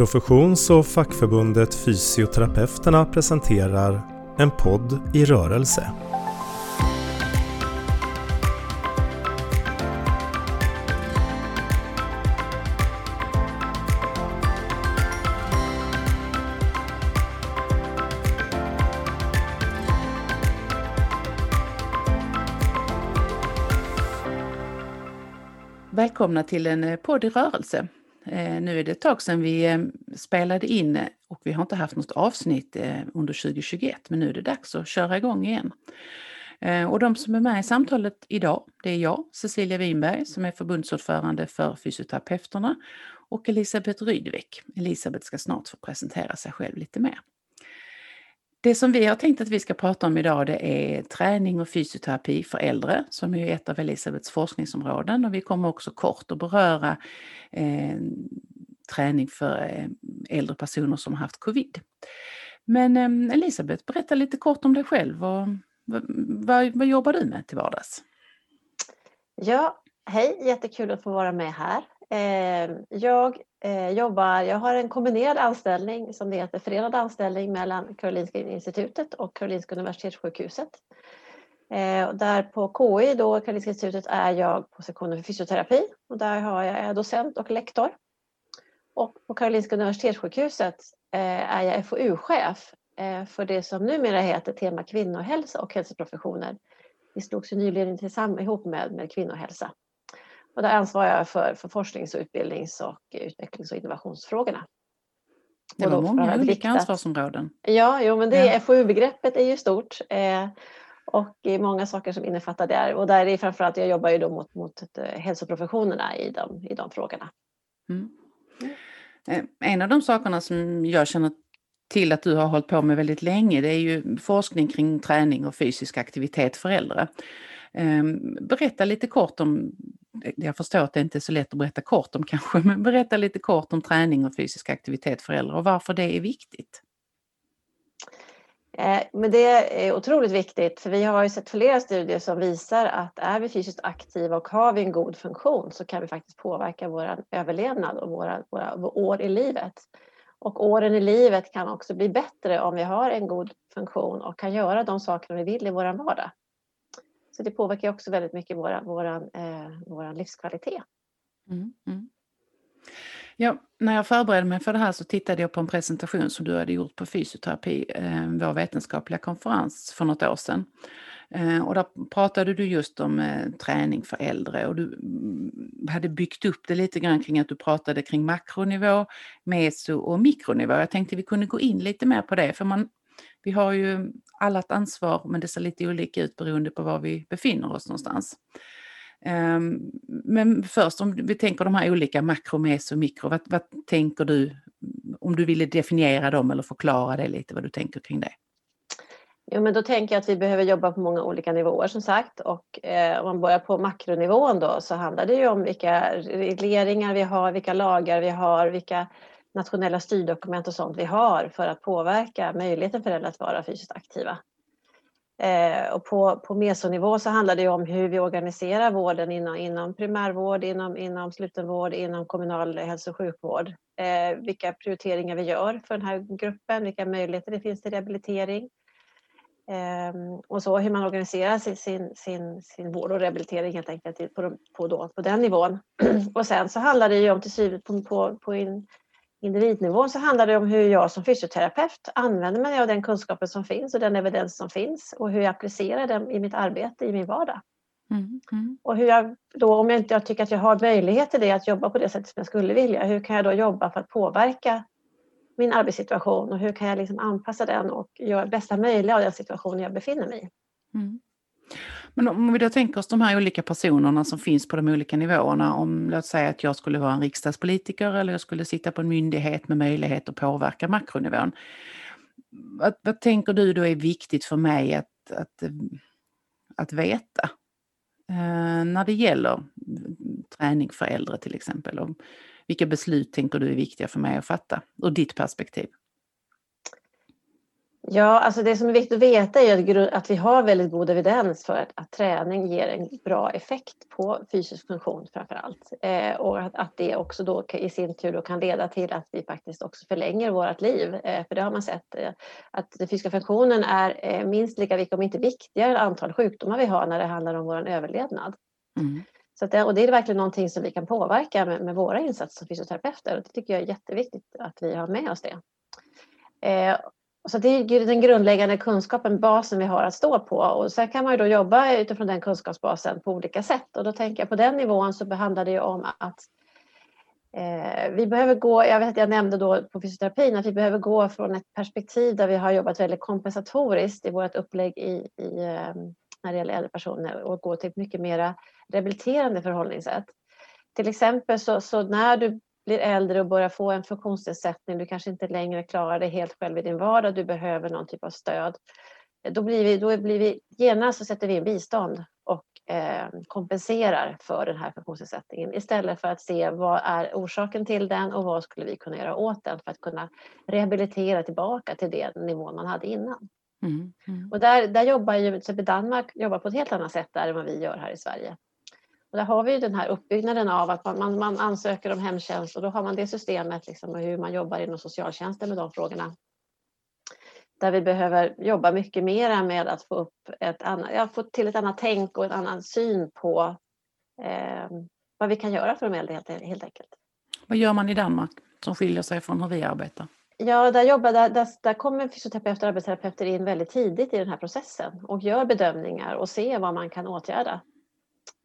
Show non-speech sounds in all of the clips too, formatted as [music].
Professions och fackförbundet Fysioterapeuterna presenterar En podd i rörelse. Välkomna till en eh, podd i rörelse. Eh, nu är det ett tag sedan vi eh, spelade in eh, och vi har inte haft något avsnitt under 2021 men nu är det dags att köra igång igen. Och de som är med i samtalet idag, det är jag, Cecilia Winberg, som är förbundsordförande för fysioterapeuterna och Elisabeth Rydvik. Elisabeth ska snart få presentera sig själv lite mer. Det som vi har tänkt att vi ska prata om idag det är träning och fysioterapi för äldre som är ett av Elisabeths forskningsområden och vi kommer också kort att beröra eh, träning för eh, äldre personer som har haft covid. Men eh, Elisabeth, berätta lite kort om dig själv. Och, vad, vad, jobbar du med till vardags? Ja, hej, jättekul att få vara med här. Eh, jag Eh, jobbar, jag har en kombinerad anställning som det heter, förenad anställning mellan Karolinska institutet och Karolinska universitetssjukhuset. Eh, där på KI, då, Karolinska institutet, är jag på sektionen för fysioterapi och där har jag docent och lektor. Och på Karolinska universitetssjukhuset eh, är jag FoU-chef eh, för det som numera heter tema kvinnohälsa och hälsoprofessioner. Vi slogs ju nyligen tillsammans ihop med, med kvinnohälsa. Och där ansvarar jag för, för forsknings och utbildnings och utvecklings och innovationsfrågorna. Det var många olika ansvarsområden. Ja, jo, men det ja. FoU-begreppet är ju stort. Eh, och många saker som innefattar det. Och där är framförallt, jag jobbar ju då mot, mot eh, hälsoprofessionerna i de, i de frågorna. Mm. Mm. En av de sakerna som jag känner till att du har hållit på med väldigt länge, det är ju forskning kring träning och fysisk aktivitet för äldre. Ehm, berätta lite kort om, jag förstår att det inte är så lätt att berätta kort om kanske, [laughs] men berätta lite kort om träning och fysisk aktivitet för äldre och varför det är viktigt. Eh, men det är otroligt viktigt för vi har ju sett flera studier som visar att är vi fysiskt aktiva och har vi en god funktion så kan vi faktiskt påverka vår överlevnad och våra, våra år i livet. Och åren i livet kan också bli bättre om vi har en god funktion och kan göra de saker vi vill i vår vardag. Så det påverkar också väldigt mycket vår våran, eh, våran livskvalitet. Mm, mm. Ja, när jag förberedde mig för det här så tittade jag på en presentation som du hade gjort på fysioterapi, eh, vår vetenskapliga konferens för något år sedan. Eh, och där pratade du just om eh, träning för äldre och du mm, hade byggt upp det lite grann kring att du pratade kring makronivå, meso och mikronivå. Jag tänkte vi kunde gå in lite mer på det för man, vi har ju alla ett ansvar men det ser lite olika ut beroende på var vi befinner oss någonstans. Ehm, men först om vi tänker de här olika makro, meso och mikro, vad, vad tänker du om du ville definiera dem eller förklara det lite vad du tänker kring det? Jo, men då tänker jag att vi behöver jobba på många olika nivåer som sagt och eh, om man börjar på makronivån då så handlar det ju om vilka regleringar vi har, vilka lagar vi har, vilka nationella styrdokument och sånt vi har för att påverka möjligheten för äldre att vara fysiskt aktiva. Eh, och på, på mesonivå så handlar det om hur vi organiserar vården inom, inom primärvård, inom, inom slutenvård, inom kommunal hälso och sjukvård. Eh, vilka prioriteringar vi gör för den här gruppen, vilka möjligheter det finns till rehabilitering. Eh, och så hur man organiserar sin, sin, sin, sin vård och rehabilitering helt enkelt på, på, då, på den nivån. [clears throat] och sen så handlar det ju om till syvende på, på, på in, individnivå så handlar det om hur jag som fysioterapeut använder mig av den kunskapen som finns och den evidens som finns och hur jag applicerar den i mitt arbete, i min vardag. Mm, mm. Och hur jag då, om jag inte tycker att jag har möjlighet till det, att jobba på det sättet som jag skulle vilja, hur kan jag då jobba för att påverka min arbetssituation och hur kan jag liksom anpassa den och göra bästa möjliga av den situation jag befinner mig i. Mm. Men om vi då tänker oss de här olika personerna som finns på de olika nivåerna, om låt säga att jag skulle vara en riksdagspolitiker eller jag skulle sitta på en myndighet med möjlighet att påverka makronivån. Vad, vad tänker du då är viktigt för mig att, att, att veta eh, när det gäller träning för äldre till exempel? Och vilka beslut tänker du är viktiga för mig att fatta ur ditt perspektiv? Ja, alltså det som är viktigt att veta är att vi har väldigt god evidens för att, att träning ger en bra effekt på fysisk funktion framför allt. Eh, och att, att, det också då i sin tur då kan leda till att vi faktiskt också förlänger vårt liv. Eh, för det har man sett eh, att den fysiska funktionen är eh, minst lika viktig, om inte viktigare, antal sjukdomar vi har när det handlar om vår överlevnad. Mm. Så det, och det är verkligen någonting som vi kan påverka med, med våra insatser som fysioterapeuter. Och det tycker jag är jätteviktigt att vi har med oss det. Eh, så det är den grundläggande kunskapen, basen vi har att stå på. Och sen kan man ju då jobba utifrån den kunskapsbasen på olika sätt. Och då tänker jag på den nivån så behandlar det ju om att eh, vi behöver gå, jag vet att jag nämnde då på fysioterapin att vi behöver gå från ett perspektiv där vi har jobbat väldigt kompensatoriskt i vårt upplägg i, i eh, när det gäller äldre personer och gå till ett mycket mera rehabiliterande förhållningssätt. Till exempel så, så när du blir äldre och börjar få en funktionsnedsättning, du kanske inte längre klarar dig helt själv i din vardag, du behöver någon typ av stöd. Då blir vi, då blir vi genast så sätter vi in bistånd och eh, kompenserar för den här funktionsnedsättningen istället för att se vad är orsaken till den och vad skulle vi kunna göra åt den för att kunna rehabilitera tillbaka till den nivån man hade innan. Mm, mm. Och där, där jobbar ju, till Danmark jobbar på ett helt annat sätt där än vad vi gör här i Sverige. Och där har vi den här uppbyggnaden av att man, man, man, ansöker om hemtjänst och då har man det systemet liksom, och hur man jobbar inom socialtjänsten med de frågorna. Där vi behöver jobba mycket mera med att få, upp ett annat, ja, få till ett annat tänk och en annan syn på eh, vad vi kan göra för de äldre helt, helt enkelt. Vad gör man i Danmark som skiljer sig från hur vi arbetar? Ja, där, jobbar, där, där, där kommer fysioterapeuter och arbetsterapeuter in väldigt tidigt i den här processen och gör bedömningar och ser vad man kan åtgärda.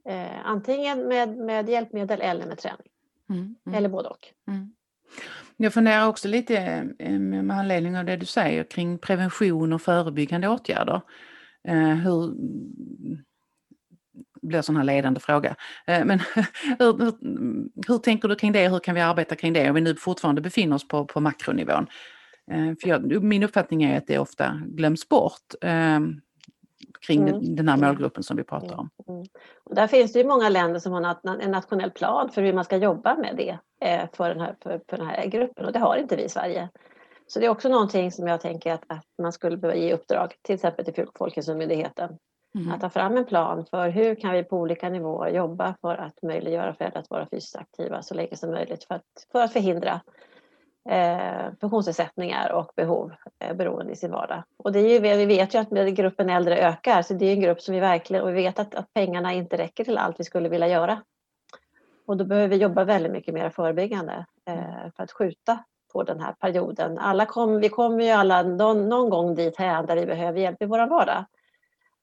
Eh, antingen med, med hjälpmedel eller med träning. Mm, mm. Eller både och. Mm. Jag funderar också lite eh, med anledning av det du säger kring prevention och förebyggande åtgärder. Eh, hur blir en sån här ledande fråga. Eh, men [laughs] hur, hur, hur, tänker du kring det? Hur kan vi arbeta kring det? Om vi nu fortfarande befinner oss på, på makronivån. För jag, min uppfattning är att det ofta glöms bort kring mm. den här målgruppen som vi pratar om. Mm. mm. Och där finns det ju många länder som har en nationell plan för hur man ska jobba med det eh, för den här, för, för den här gruppen och det har inte vi i Sverige. Så det är också någonting som jag tänker att, att man skulle behöva ge uppdrag till exempel till Folkhälsomyndigheten. Mm. Att ta fram en plan för hur kan vi på olika nivåer jobba för att möjliggöra för äldre att vara fysiskt aktiva så länge som möjligt för att, för att förhindra eh, funktionsnedsättningar och behov, eh, beroende i sin vardag. Och det är ju, vi vet ju att gruppen äldre ökar, så det är en grupp som vi verkligen, och vi vet att, att pengarna inte räcker till allt vi skulle vilja göra. Och då behöver vi jobba väldigt mycket mer förebyggande eh, för att skjuta på den här perioden. Alla kom, vi kommer ju alla någon, någon gång dit här där vi behöver hjälp i vår vardag.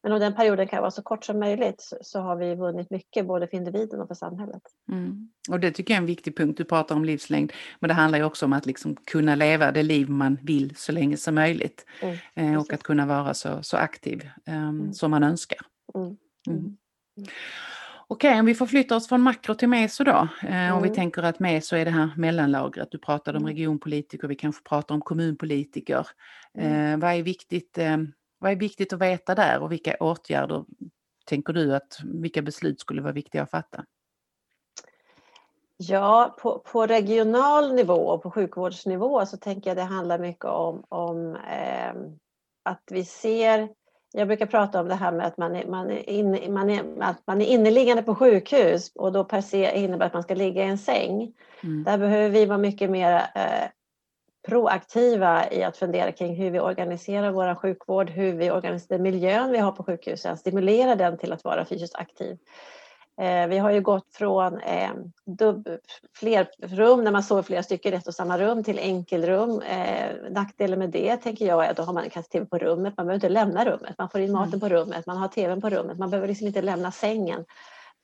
Men om den perioden kan vara så kort som möjligt så har vi vunnit mycket både för individen och för samhället. Mm. Och det tycker jag är en viktig punkt. Du pratar om livslängd, men det handlar ju också om att liksom kunna leva det liv man vill så länge som möjligt. Mm. Eh, och att kunna vara så, så aktiv um, mm. som man önskar. Mm. Mm. Mm. Okej, okay, om vi förflyttar oss från makro till meso då. Eh, om vi tänker att meso är det här mellanlagret. Du pratade om regionpolitiker, vi kanske pratar om kommunpolitiker. Eh, vad är viktigt eh, vad är viktigt att veta där och vilka åtgärder tänker du att, vilka beslut skulle vara viktiga att fatta? Ja, på, på regional nivå och på sjukvårdsnivå så tänker jag det handlar mycket om, om eh, att vi ser jag brukar prata om det här med att man är, man är, in, man är, att man är inneliggande på sjukhus och då per se innebär att man ska ligga i en säng. Mm. Där behöver vi vara mycket mer eh, proaktiva i att fundera kring hur vi organiserar vår sjukvård, hur vi organiserar miljön vi har på sjukhusen, stimulera den till att vara fysiskt aktiv. Eh, vi har ju gått från eh, fler rum när man sover flera stycken i ett och samma rum till enkelrum. Eh, nackdelen med det tänker jag är att då har man kanske tv på rummet, man behöver inte lämna rummet, man får in maten på rummet, man har tvn på rummet, man behöver liksom inte lämna sängen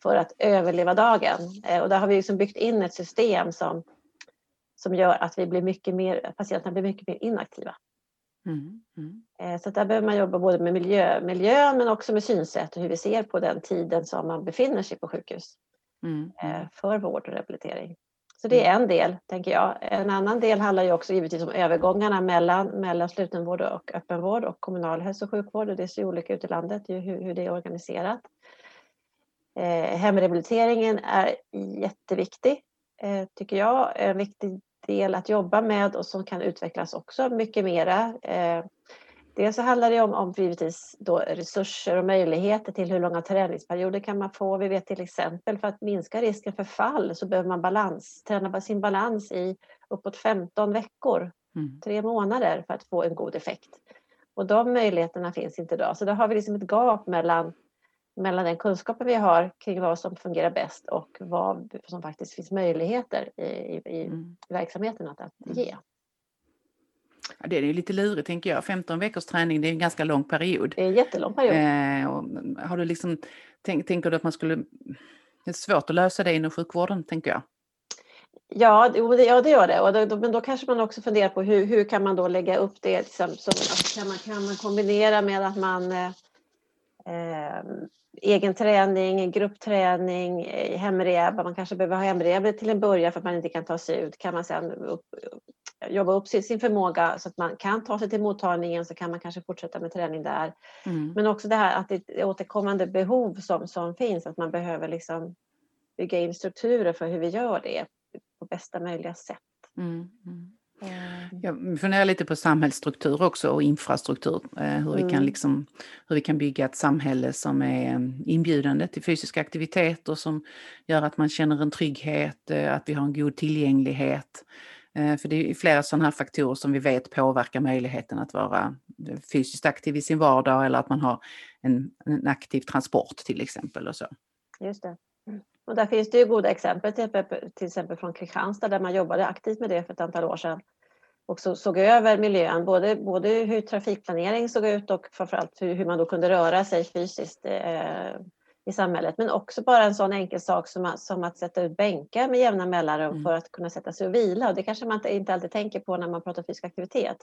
för att överleva dagen. Eh, och där har vi liksom byggt in ett system som som gör att vi blir mycket mer, patienterna blir mycket mer inaktiva. Mm, mm. Eh, så där behöver man jobba både med miljö, miljön men också med synsätt och hur vi ser på den tiden som man befinner sig på sjukhus mm. Eh, för vård och rehabilitering. Så det är mm. en del, tänker jag. En annan del handlar ju också givetvis om övergångarna mellan, mellan slutenvård och öppenvård och kommunal hälso och sjukvård. Och det ser olika ut i landet, hur, hur det är organiserat. Eh, hemrehabiliteringen är jätteviktig, eh, tycker jag. En viktig del att jobba med och som kan utvecklas också mycket mera. Eh, Dels så handlar det om, om givetvis då resurser och möjligheter till hur långa träningsperioder kan man få. Vi vet till exempel för att minska risken för fall så behöver man balans, träna sin balans i uppåt 15 veckor, mm. tre månader för att få en god effekt. Och de möjligheterna finns inte idag. Så då har vi liksom ett gap mellan, mellan den kunskapen vi har kring vad som fungerar bäst och vad som faktiskt finns möjligheter i, i, i mm. verksamheten att, att ge. Ja, det är ju lite lurigt tänker jag. 15 veckors träning det är en ganska lång period. Det är en jättelång period. Eh, har du liksom, tänk, tänker du att man skulle... Det är svårt att lösa det inom sjukvården tänker jag. Ja, det, ja, det gör det. Och då, men då kanske man också funderar på hur, hur kan man då lägga upp det? Liksom, som, alltså, kan, man, kan man kombinera med att man eh, eh egen träning, gruppträning, eh, hemrehab. Man kanske behöver ha hemrehab till en början för att man inte kan ta sig ut. Kan man sedan upp, jobba upp sin förmåga så att man kan ta sig till mottagningen så kan man kanske fortsätta med träning där. Mm. Men också det här att det är återkommande behov som, som finns, att man behöver liksom bygga in strukturer för hur vi gör det på bästa möjliga sätt. Mm. Mm. Jag funderar lite på samhällsstruktur också och infrastruktur. Eh, hur, vi kan mm. liksom, hur vi kan bygga ett samhälle som är mm, inbjudande till fysisk aktivitet och som gör att man känner en trygghet, eh, att vi har en god tillgänglighet. Eh, för det är flera sådana här faktorer som vi vet påverkar möjligheten att vara fysiskt aktiv i sin vardag eller att man har en, en aktiv transport till exempel. Och så. Just det. Och där finns det ju goda exempel, till, exempel från Kristianstad där man jobbade aktivt med det för ett antal år sedan och så, såg över miljön, både, både hur trafikplanering såg ut och framförallt hur, hur man då kunde röra sig fysiskt eh, i samhället. Men också bara en sån enkel sak som, som att sätta ut bänkar med jämna mellanrum mm. för att kunna sätta sig och vila. Och det kanske man inte alltid tänker på när man pratar fysisk aktivitet.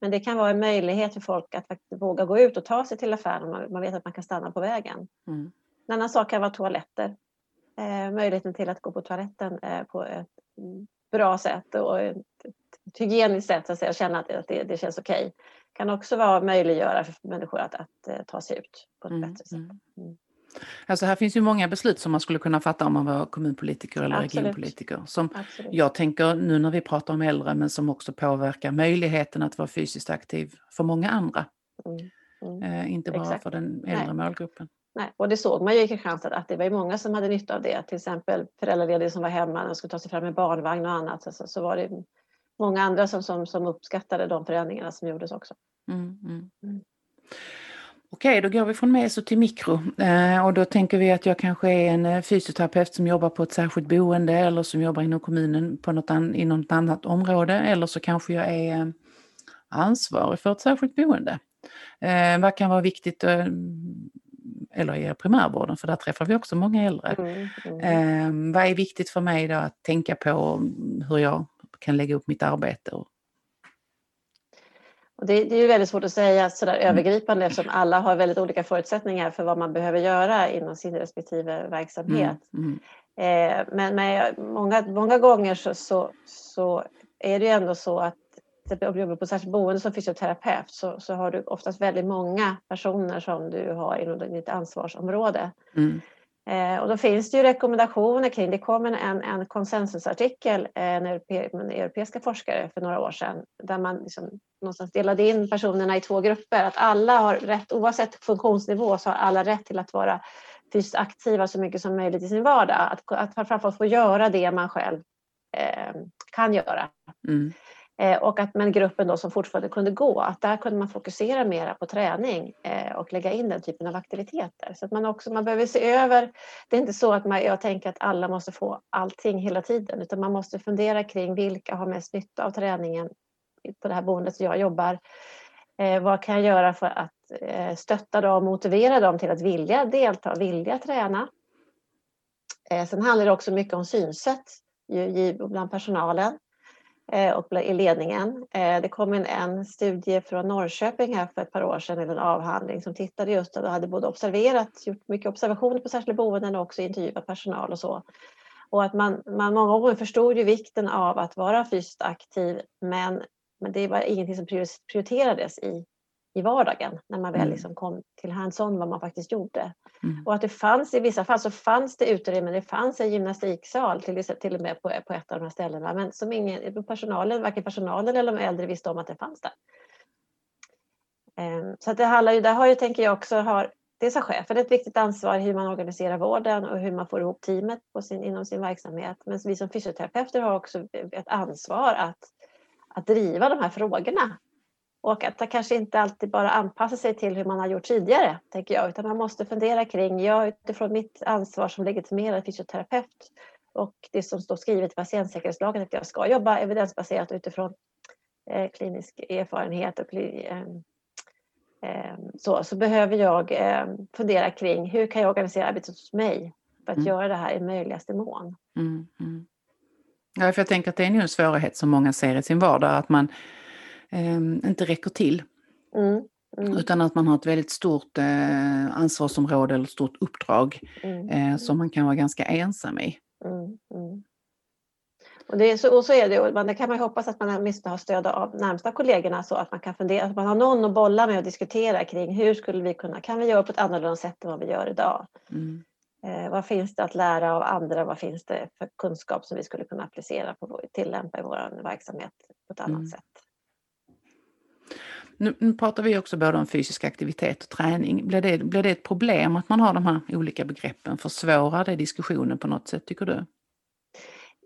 Men det kan vara en möjlighet för folk att faktiskt våga gå ut och ta sig till affären. Man, man vet att man kan stanna på vägen. Mm. En annan sak kan vara toaletter möjligheten till att gå på toaletten eh, på ett bra sätt och ett, ett hygieniskt sätt så att säga, känna att det, det känns okej. Okay. kan också vara möjliggöra för människor att, att eh, ta sig ut på ett mm, bättre sätt. Mm. mm. Alltså här finns ju många beslut som man skulle kunna fatta om man var kommunpolitiker eller Absolut. regionpolitiker. Som Absolut. jag tänker nu när vi pratar om äldre men som också påverkar möjligheten att vara fysiskt aktiv för många andra. Mm. Mm. Eh, inte bara Exakt. för den äldre Nej. målgruppen. Nej, och det såg man ju i Kristianstad att det var många som hade nytta av det. Till exempel föräldralediga som var hemma och skulle ta sig fram med barnvagn och annat. Så, så var det många andra som, som, som uppskattade de förändringarna som gjordes också. Mm, mm. Mm. Okej, då går vi från meso till mikro eh, och då tänker vi att jag kanske är en eh, fysioterapeut som jobbar på ett särskilt boende eller som jobbar inom kommunen på något an, inom något annat område eller så kanske jag är eh, ansvarig för ett särskilt boende. Eh, vad kan vara viktigt eh, eller i primärvården, för där träffar vi också många äldre. Mm, mm. Eh, vad är viktigt för mig då att tänka på hur jag kan lägga upp mitt arbete? Och det, det är ju väldigt svårt att säga sådär mm. övergripande eftersom alla har väldigt olika förutsättningar för vad man behöver göra inom sin respektive verksamhet. Eh, men, men många, många gånger så, så, så är det ju ändå så att om du jobbar på särskilt boende som fysioterapeut så, så har du oftast väldigt många personer som du har inom ditt ansvarsområde. Mm. Eh, och då finns det ju rekommendationer kring, det kom en, en konsensusartikel eh, med europeiska forskare för några år sedan där man liksom någonstans delade in personerna i två grupper. Att alla har rätt, oavsett funktionsnivå, så har alla rätt till att vara fysiskt aktiva så mycket som möjligt i sin vardag. Att, att framförallt få göra det man själv eh, kan göra. Mm. Eh, och att men gruppen då som fortfarande kunde gå, att där kunde man fokusera mera på träning eh, och lägga in den typen av aktiviteter. Så att man också, man behöver se över, det är inte så att man, jag tänker att alla måste få allting hela tiden, utan man måste fundera kring vilka har mest nytta av träningen på det här boendet där jag jobbar. Eh, vad kan jag göra för att stötta dem och motivera dem till att vilja delta, vilja träna? Sen handlar det också mycket om synsätt bland personalen. Eh, och i ledningen. Eh, det kom en, en studie från Norrköping här för ett par år sedan, en avhandling som tittade just och hade både observerat, gjort mycket observationer på särskilda boenden och också intervjuat personal och så. Och att man, man många gånger förstod ju vikten av att vara fysiskt aktiv men, men det var ingenting som prioriterades i, i vardagen när man väl mm. liksom kom till hands-on vad man faktiskt gjorde. Mm. Och att det fanns i vissa fall så fanns det utrymme, det fanns en gymnastiksal till, till och med på, på ett av de här ställena men som ingen, personalen, varken personalen eller de äldre visste om att det fanns där. Ehm, så att det handlar ju, där har ju, tänker jag också, har, dels har chefen ett viktigt ansvar hur man organiserar vården och hur man får ihop teamet sin, inom sin verksamhet. Men vi som fysioterapeuter har också ett ansvar att, att driva de här frågorna. Och att kanske inte alltid bara anpassa sig till hur man har gjort tidigare, tänker jag, utan man måste fundera kring, jag utifrån mitt ansvar som legitimerad fysioterapeut och det som står skrivet i patientsäkerhetslagen att jag ska jobba evidensbaserat utifrån eh, klinisk erfarenhet och eh, eh, så, så behöver jag eh, fundera kring hur kan jag organisera arbetet hos mig för att mm. göra det här i möjligaste mån. Mm, mm. Ja, för jag tänker att det är en svårighet som många ser i sin vardag, att man inte räcker till. Mm. Mm. Utan att man har ett väldigt stort eh, ansvarsområde eller stort uppdrag mm. eh, som man kan vara ganska ensam i. Mm, mm. Och, det är så, och så är det, men det kan man hoppas att man åtminstone har stöd av närmsta kollegorna så att man kan fundera, att man har någon att bolla med och diskutera kring hur skulle vi kunna, kan vi göra på ett annorlunda sätt än vad vi gör idag? Mm. Eh, vad finns det att lära av andra? Vad finns det för kunskap som vi skulle kunna applicera på tillämpa i vår verksamhet på ett annat mm. sätt? Nu, nu, pratar vi också både om fysisk aktivitet och träning. Blir det, blir det ett problem att man har de här olika begreppen? Försvårar det diskussionen på något sätt, tycker du?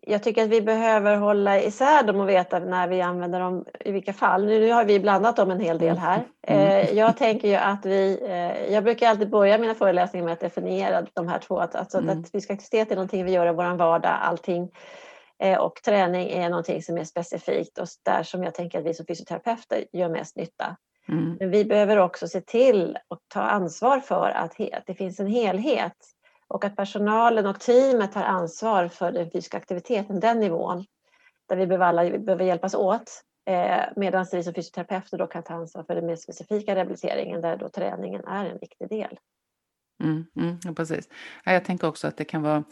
Jag tycker att vi behöver hålla isär dem och veta när vi använder dem i vilka fall. Nu har vi blandat dem en hel del här. Mm. Eh, jag tänker ju att vi, eh, jag brukar alltid börja mina föreläsningar med att definiera de här två. Alltså mm. att fysisk aktivitet är någonting vi gör i vår vardag, allting och träning är någonting som är specifikt och där som jag tänker att vi som fysioterapeuter gör mest nytta. Mm. Men vi behöver också se till och ta ansvar för att, det finns en helhet och att personalen och teamet tar ansvar för den fysiska aktiviteten, den nivån. Där vi behöver, alla, vi behöver hjälpas åt. Eh, Medan vi som fysioterapeuter då kan ta ansvar för den mer specifika rehabiliteringen där då träningen är en viktig del. Mm, mm, precis. Ja, jag tänker också att det kan vara,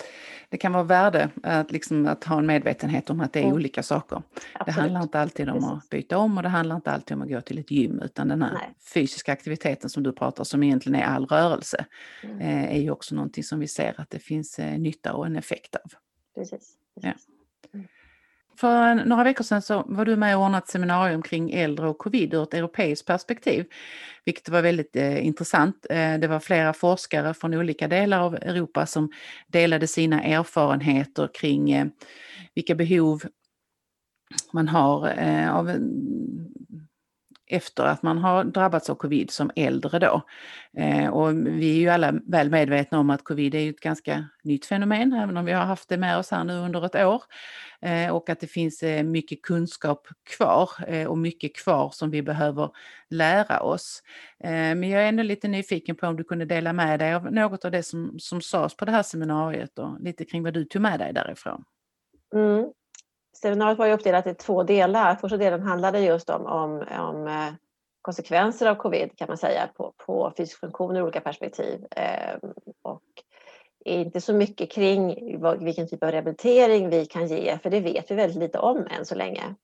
det kan vara värde att, liksom, att ha en medvetenhet om att det är mm. olika saker. Absolut. Det handlar inte alltid om precis. att byta om och det handlar inte alltid om att gå till ett gym utan den här Nej. fysiska aktiviteten som du pratar som egentligen är all rörelse mm. eh, är ju också någonting som vi ser att det finns eh, nytta och en effekt av. Precis. precis. Ja. För några veckor sedan så var du med och ordnade ett seminarium kring äldre och covid ur ett europeiskt perspektiv, vilket var väldigt eh, intressant. Eh, det var flera forskare från olika delar av Europa som delade sina erfarenheter kring eh, vilka behov man har eh, av mm, efter att man har drabbats av covid som äldre då. Eh, och vi är ju alla väl medvetna om att covid är ett ganska nytt fenomen, även om vi har haft det med oss här nu under ett år. Eh, och att det finns eh, mycket kunskap kvar eh, och mycket kvar som vi behöver lära oss. Eh, men jag är ändå lite nyfiken på om du kunde dela med dig av något av det som, som sades på det här seminariet och lite kring vad du tog med dig därifrån. Mm seminariet var uppdelat i två delar. Första delen handlade just om, om, om eh, konsekvenser av covid kan man säga på, på fysisk funktion ur olika perspektiv. Eh, och inte så mycket kring vilken typ av rehabilitering vi kan ge, för det vet vi väldigt lite om än så länge.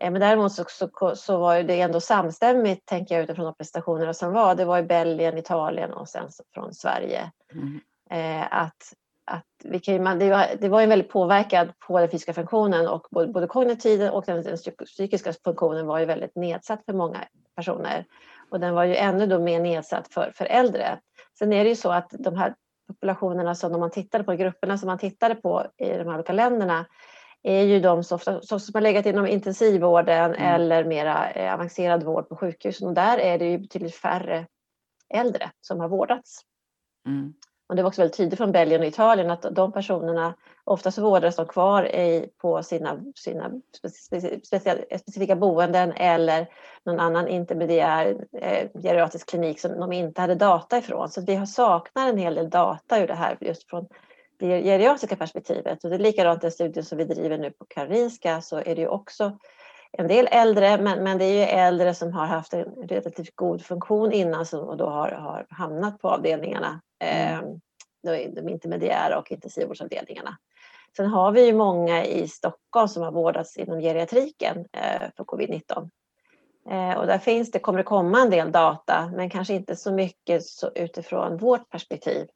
Eh, men däremot så, så, så, var det ändå samstämmigt, tänker jag utifrån de prestationerna som var. Det var i Belgien, Italien och sen från Sverige. Mm. Eh, att att vi kan, man, det, var, det var en väldigt påverkad på den fysiska funktionen och både, både kognitiven och den, den psykiska funktionen var ju väldigt nedsatt för många personer. Och den var ju ännu då mer nedsatt för, för äldre. Sen är det ju så att de här populationerna som man tittade på, grupperna som man tittade på i de här olika länderna är ju de som, som har legat inom intensivvården mm. eller mera eh, avancerad vård på sjukhusen och där är det ju betydligt färre äldre som har vårdats. Mm. Och det var också väldigt tydligt från Belgien och Italien att de personerna oftast vårdades de kvar i, på sina, sina specifika boenden eller någon annan intermediär eh, geriatrisk klinik som de inte hade data ifrån. Så vi har saknar en hel del data ur det här just från det geriatriska perspektivet. Och det är likadant den studien som vi driver nu på Karolinska så är det ju också en del äldre, men, men det är ju äldre som har haft en relativt god funktion innan som, och då har, har hamnat på avdelningarna, eh, de intermediära och intensivvårdsavdelningarna. Sen har vi ju många i Stockholm som har vårdats inom geriatriken eh, för covid-19. Eh, och där finns det, kommer det komma en del data, men kanske inte så mycket så utifrån vårt perspektiv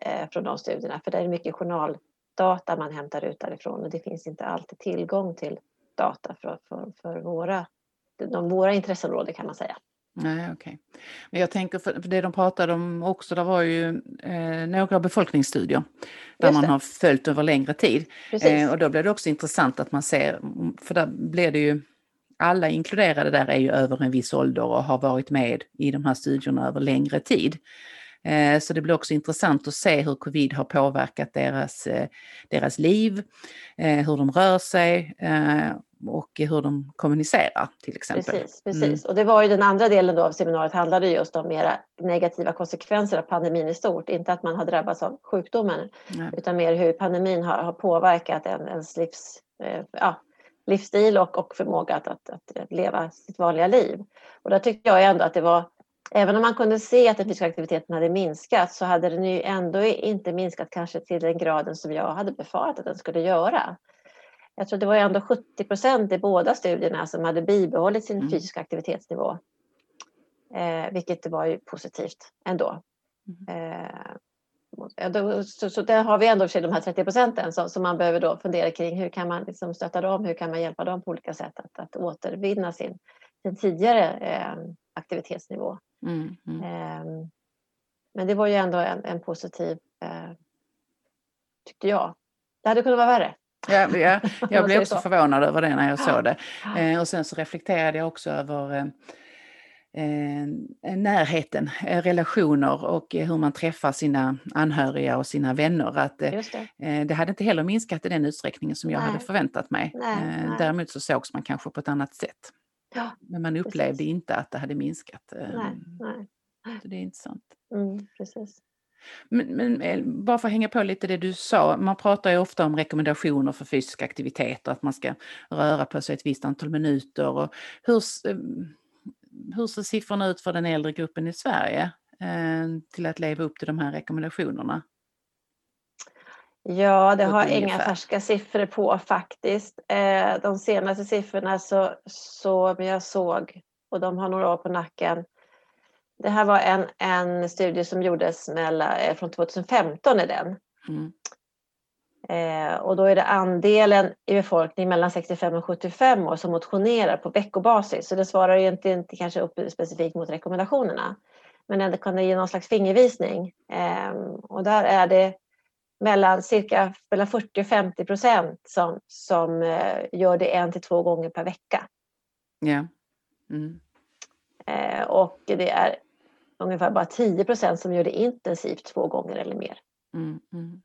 eh, från de studierna, för det är mycket journaldata man hämtar ut därifrån och det finns inte alltid tillgång till data för, för, för våra, de, våra intresseområden kan man säga. Nej, okej. Men jag tänker, för det de pratade om också, det var ju eh, några befolkningsstudier där man har följt över längre tid. Eh, och då blir det också intressant att man ser, för där blir det ju, alla inkluderade där är ju över en viss ålder och har varit med i de här studierna över längre tid. Eh, Så det blir också intressant att se hur covid har påverkat deras, eh, deras liv, eh, hur de rör sig och hur de kommunicerar till exempel. Precis, precis. Och det var ju den andra delen då av seminariet handlade just om mera negativa konsekvenser av pandemin i stort. Inte att man har drabbats av sjukdomen Nej. utan mer hur pandemin har, har påverkat en, ens livs, eh, ja, livsstil och, och förmåga att, att, att leva sitt vanliga liv. Och där tyckte jag ändå att det var, även om man kunde se att den fysiska aktiviteten hade minskat så hade den ju ändå inte minskat kanske till den graden som jag hade befarat att den skulle göra. Jag tror det var ändå 70 procent i båda studierna som hade bibehållit sin Mm. fysiska aktivitetsnivå. Eh, vilket var ju positivt ändå. Mm. Eh, då, så, så där har vi ändå för de här 30 procenten som, som man behöver då fundera kring. Hur kan man liksom stötta dem? Hur kan man hjälpa dem på olika sätt att, att återvinna sin, sin tidigare eh, aktivitetsnivå? Mm, mm. Eh, men det var ju ändå en, en positiv, eh, tyckte jag. Det hade kunnat vara värre. Ja, ja, [laughs] jag blev också så. förvånad över det när jag Ja. såg det. Eh, och sen så reflekterade jag också över eh, närheten, relationer och hur man träffar sina anhöriga och sina vänner. Att, det. det hade inte heller minskat i den utsträckningen som jag Nej. hade förväntat mig. Nej, nej. Däremot så sågs man kanske på ett annat sätt. Ja, Men man upplevde precis. inte att det hade minskat. Nej, nej. Så det är intressant. Mm, precis. Men, men eh, bara för att hänga på lite det du sa, man pratar ju ofta om rekommendationer för fysisk aktivitet och att man ska röra på sig ett visst antal minuter. Och hur, eh, hur ser siffrorna ut för den äldre gruppen i Sverige eh, till att leva upp till de här rekommendationerna? Ja, det har inga ungefär. färska siffror på faktiskt. Eh, de senaste siffrorna så, som jag såg, och de har några år på nacken. Det här var en, en studie som gjordes mellan, eh, från 2015 är den. Mm. Eh, och då är det andelen i befolkningen mellan 65 och 75 år som motionerar på veckobasis. Så det svarar ju inte, inte kanske upp specifikt mot rekommendationerna. Men det ge någon slags fingervisning. Eh, och där är det mellan cirka mellan 40 och 50 procent som, som eh, gör det en till två gånger per vecka. Ja. Mm. Eh, och det är ungefär bara 10 procent som gör det intensivt två gånger eller mer. Mm. Mm.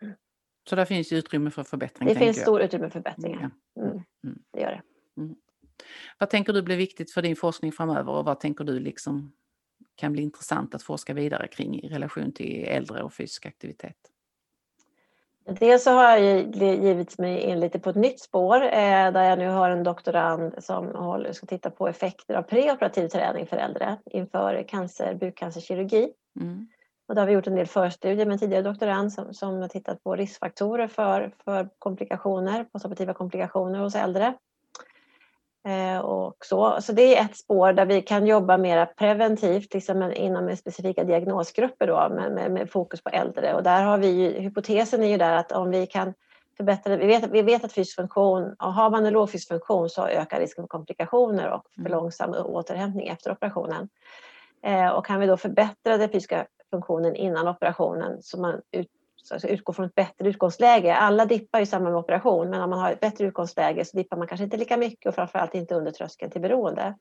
Så där finns utrymme för förbättring. Det finns jag. stor utrymme för förbättringar. Mm, Mm. det gör det. Vad tänker du blir viktigt för din forskning framöver och vad tänker du liksom kan bli intressant att forska vidare kring i relation till äldre och fysisk aktivitet? Dels så har jag givit mig in lite på ett nytt spår eh, där jag nu har en doktorand som håller, ska titta på effekter av preoperativ träning för äldre inför cancer, bukcancerkirurgi. Mm. Och där har vi gjort en del förstudier med en tidigare doktorand som, som har tittat på riskfaktorer för, för komplikationer, postoperativa komplikationer hos äldre. Eh, och så. så det är ett spår där vi kan jobba mer preventivt liksom inom specifika diagnosgrupper då, med, med, med fokus på äldre. Och där har vi ju, hypotesen är ju där att om vi kan förbättra, vi vet, vi vet att fysisk funktion, och har man en låg fysisk funktion så ökar risken för komplikationer och för Mm. långsam återhämtning efter operationen. Eh, och kan vi då förbättra den fysiska funktionen innan operationen så man ut, alltså utgår från ett bättre utgångsläge. Alla dippar i samband med operation men om man har ett bättre utgångsläge så dippar man kanske inte lika mycket och framförallt inte under tröskeln till beroende.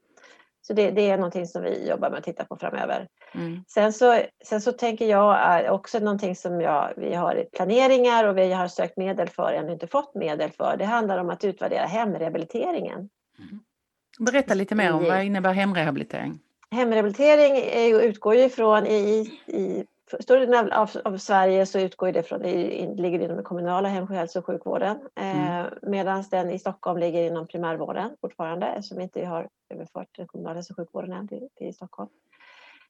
Så det, det är någonting som vi jobbar med att titta på framöver. Mm. Sen så, sen så tänker jag är också någonting som jag, vi har planeringar och vi har sökt medel för, ännu inte fått medel för. Det handlar om att utvärdera hemrehabiliteringen. Berätta lite mer om vad innebär hemrehabilitering? Hemrehabilitering är, utgår ju från i, i större delen av, av Sverige så utgår det från, ligger inom den kommunala hem och hälso och sjukvården. Eh, Medan den i Stockholm ligger inom primärvården fortfarande eftersom vi inte har överfört den kommunala hälso och sjukvården än till, till Stockholm.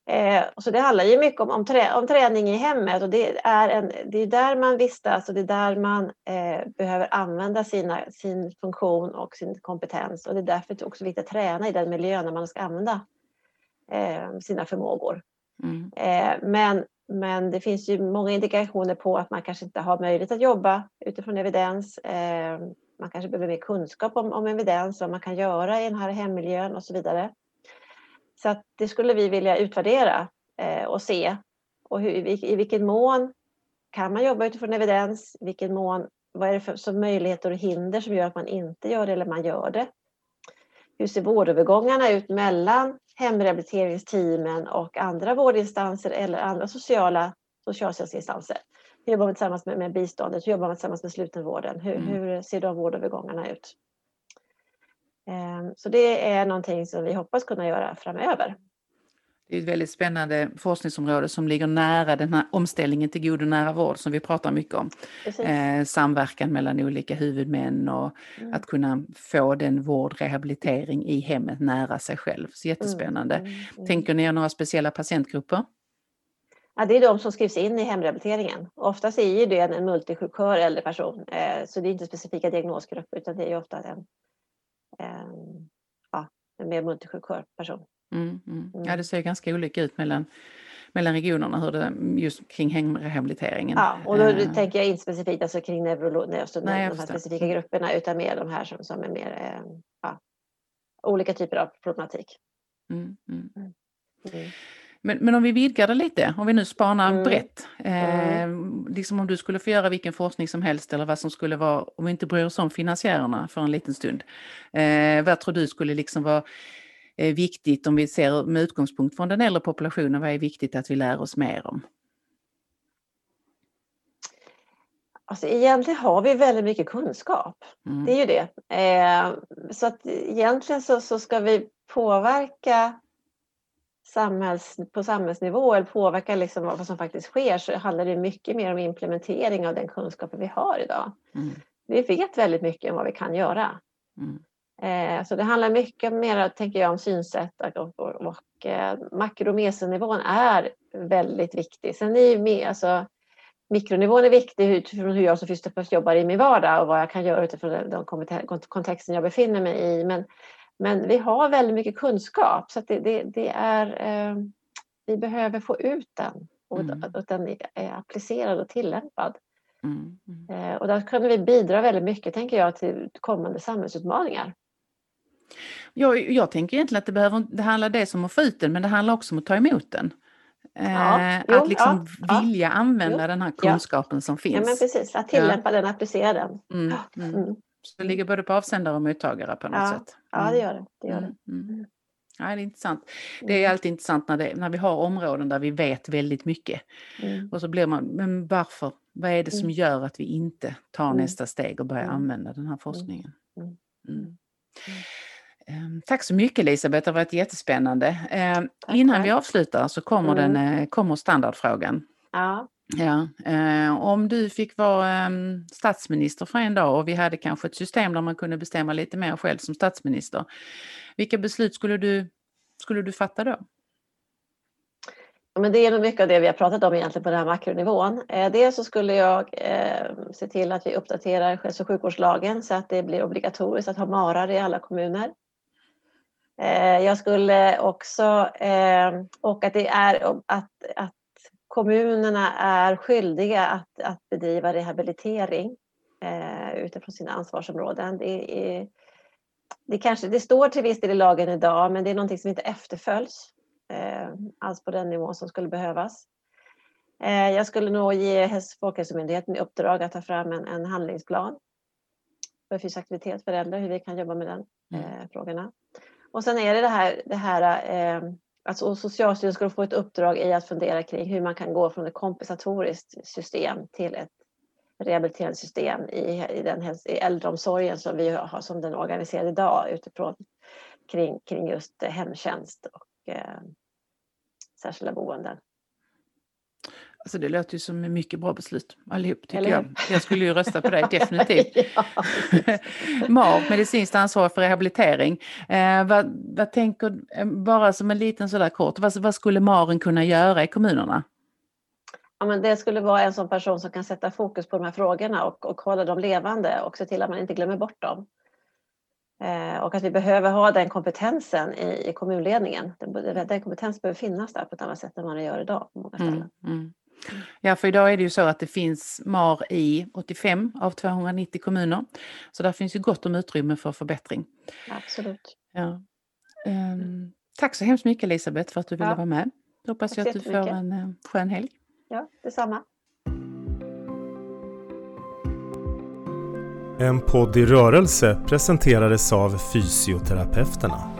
Eh, så det handlar ju mycket om, om, trä, om träning i hemmet och det är, en, det är där man vistas och det är där man eh, behöver använda sina, sin funktion och sin kompetens och det är därför det är också viktigt att träna i den miljön när man ska använda eh, sina förmågor. Mm. Eh, men, men det finns ju många indikationer på att man kanske inte har möjlighet att jobba utifrån evidens. Eh, man kanske behöver mer kunskap om, om evidens, vad man kan göra i den här hemmiljön och så vidare. Så att det skulle vi vilja utvärdera eh, och se. Och hur, i, i vilken mån kan man jobba utifrån evidens? I vilken mån, vad är det för som möjligheter och hinder som gör att man inte gör det eller man gör det? Hur ser vårdövergångarna ut mellan hemrehabiliteringsteamen och andra vårdinstanser eller andra sociala socialtjänstinstanser? Hur jobbar man tillsammans med, med biståndet? Hur jobbar man tillsammans med slutenvården? Hur, mm. hur ser de vårdövergångarna ut? Ehm, så det är någonting som vi hoppas kunna göra framöver. Det är ett väldigt spännande forskningsområde som ligger nära den här omställningen till god och nära vård som vi pratar mycket om. Eh, samverkan mellan olika huvudmän och mm. att kunna få den vård, rehabilitering i hemmet nära sig själv. Så jättespännande. Mm. Mm. Tänker ni er några speciella patientgrupper? Ja, det är de som skrivs in i hemrehabiliteringen. Oftast är det en multisjukör äldre person, eh, så det är inte specifika diagnosgrupper utan det är ofta en, en, ja, en mer multisjukör person. Mm, mm. Ja, det ser ganska olika ut mellan, mellan regionerna hur det, just kring hemrehabiliteringen. Ja, och då uh, tänker jag inte specifikt alltså kring neurolog, alltså de här specifika grupperna utan mer de här som, som är mer eh, ja, olika typer av problematik. Mm, mm. mm. mm. Men, men om vi vidgar det lite, om vi nu spanar mm. brett. Eh, liksom om du skulle få göra vilken forskning som helst eller vad som skulle vara, om vi inte bryr oss om finansiärerna för en liten stund. Eh, vad tror du skulle liksom vara viktigt om vi ser med utgångspunkt från den äldre populationen, vad är viktigt att vi lär oss mer om? Alltså egentligen har vi väldigt mycket kunskap. Mm. Det är ju det. Eh, så att egentligen så, så ska vi påverka samhälls, på samhällsnivå eller påverka liksom vad som faktiskt sker så handlar det mycket mer om implementering av den kunskapen vi har idag. Mm. Vi vet väldigt mycket om vad vi kan göra. Mm. Eh, så det handlar mycket mer, tänker jag, om synsätt och, och, och eh, makro och mesionivån är väldigt viktig. Sen är ju alltså, mikronivån är viktig utifrån hur jag som fysioterapeut jobbar i min vardag och vad jag kan göra utifrån den kontexten jag befinner mig i. Men, men vi har väldigt mycket kunskap så det, det, det, är, eh, vi behöver få ut den och mm. att den är applicerad och tillämpad. Mm. Mm. Eh, och där kan vi bidra väldigt mycket, tänker jag, till kommande samhällsutmaningar. Jag, jag tänker egentligen att det, behöver, det handlar dels om att få ut den men det handlar också om att ta emot den. Ja, eh, jo, att liksom ja, vilja ja, använda jo, den här kunskapen som finns. Ja men precis, att tillämpa den, applicera den. Mm, mm. Mm. Så det ligger både på avsändare och mottagare på något sätt. Ja det mm. gör det. det, gör det. Mm, mm. Ja, det är intressant. Det är alltid intressant när, det, när vi har områden där vi vet väldigt mycket. Och så blir man, men varför? Vad är det som gör att vi inte tar nästa steg och börjar använda den här forskningen? Ehm, tack så mycket Elisabeth, det har varit jättespännande. Ehm, tack, innan tack. vi avslutar så kommer, mm. den, eh, kommer standardfrågan. Ja. Ja, eh, om du fick vara eh, statsminister för en dag och vi hade kanske ett system där man kunde bestämma lite mer själv som statsminister. Vilka beslut skulle du, skulle du fatta då? Men det är nog mycket av det vi har pratat om egentligen på den här makronivån. Eh, dels så skulle jag eh, se till att vi uppdaterar hälso och sjukvårdslagen så att det blir obligatoriskt att ha marar i alla kommuner. Eh, jag skulle också, eh, och att det är att, att kommunerna är skyldiga att, att bedriva rehabilitering eh, utifrån sina ansvarsområden. Det, är, det, kanske, det står till viss del i lagen idag men det är någonting som inte efterföljs alls på den nivå som skulle behövas. Jag skulle nog ge Folkhälsomyndigheten i uppdrag att ta fram en, en handlingsplan för fysisk aktivitet för äldre, hur vi kan jobba med den mm. frågorna. Och sen är det det här, det här eh, alltså Socialstyrelsen ska få ett uppdrag i att fundera kring hur man kan gå från ett kompensatoriskt system till ett rehabiliterande system i, i, den, i äldreomsorgen som vi har som den är organiserad idag utifrån kring, kring just hemtjänst och eh, särskilda boenden. Alltså det låter ju som mycket bra beslut allihop tycker jag. Jag skulle ju rösta på dig [laughs] definitivt. [laughs] MAR, medicinskt ansvarig för rehabilitering. Eh, vad, vad tänker, eh, bara som en liten sådär kort, vad, vad skulle MARen kunna göra i kommunerna? Ja, men det skulle vara en sån person som kan sätta fokus på de här frågorna och, och hålla dem levande och se till att man inte glömmer bort dem. Eh, och att vi behöver ha den kompetensen i, i kommunledningen. Den, den kompetensen behöver finnas där på ett annat sätt än vad det gör idag på många mm, ställen. Mm, mm. Ja, för idag är det ju så att det finns MAR i 85 av 290 kommuner. Så där finns ju gott om utrymme för förbättring. Absolut. Ja. Um, Tack så hemskt mycket Elisabeth för att du ville Ja. vara med. Då hoppas Tack jag att du får en eh, skön helg. Ja, detsamma. En podd i rörelse presenterades av Fysioterapeuterna.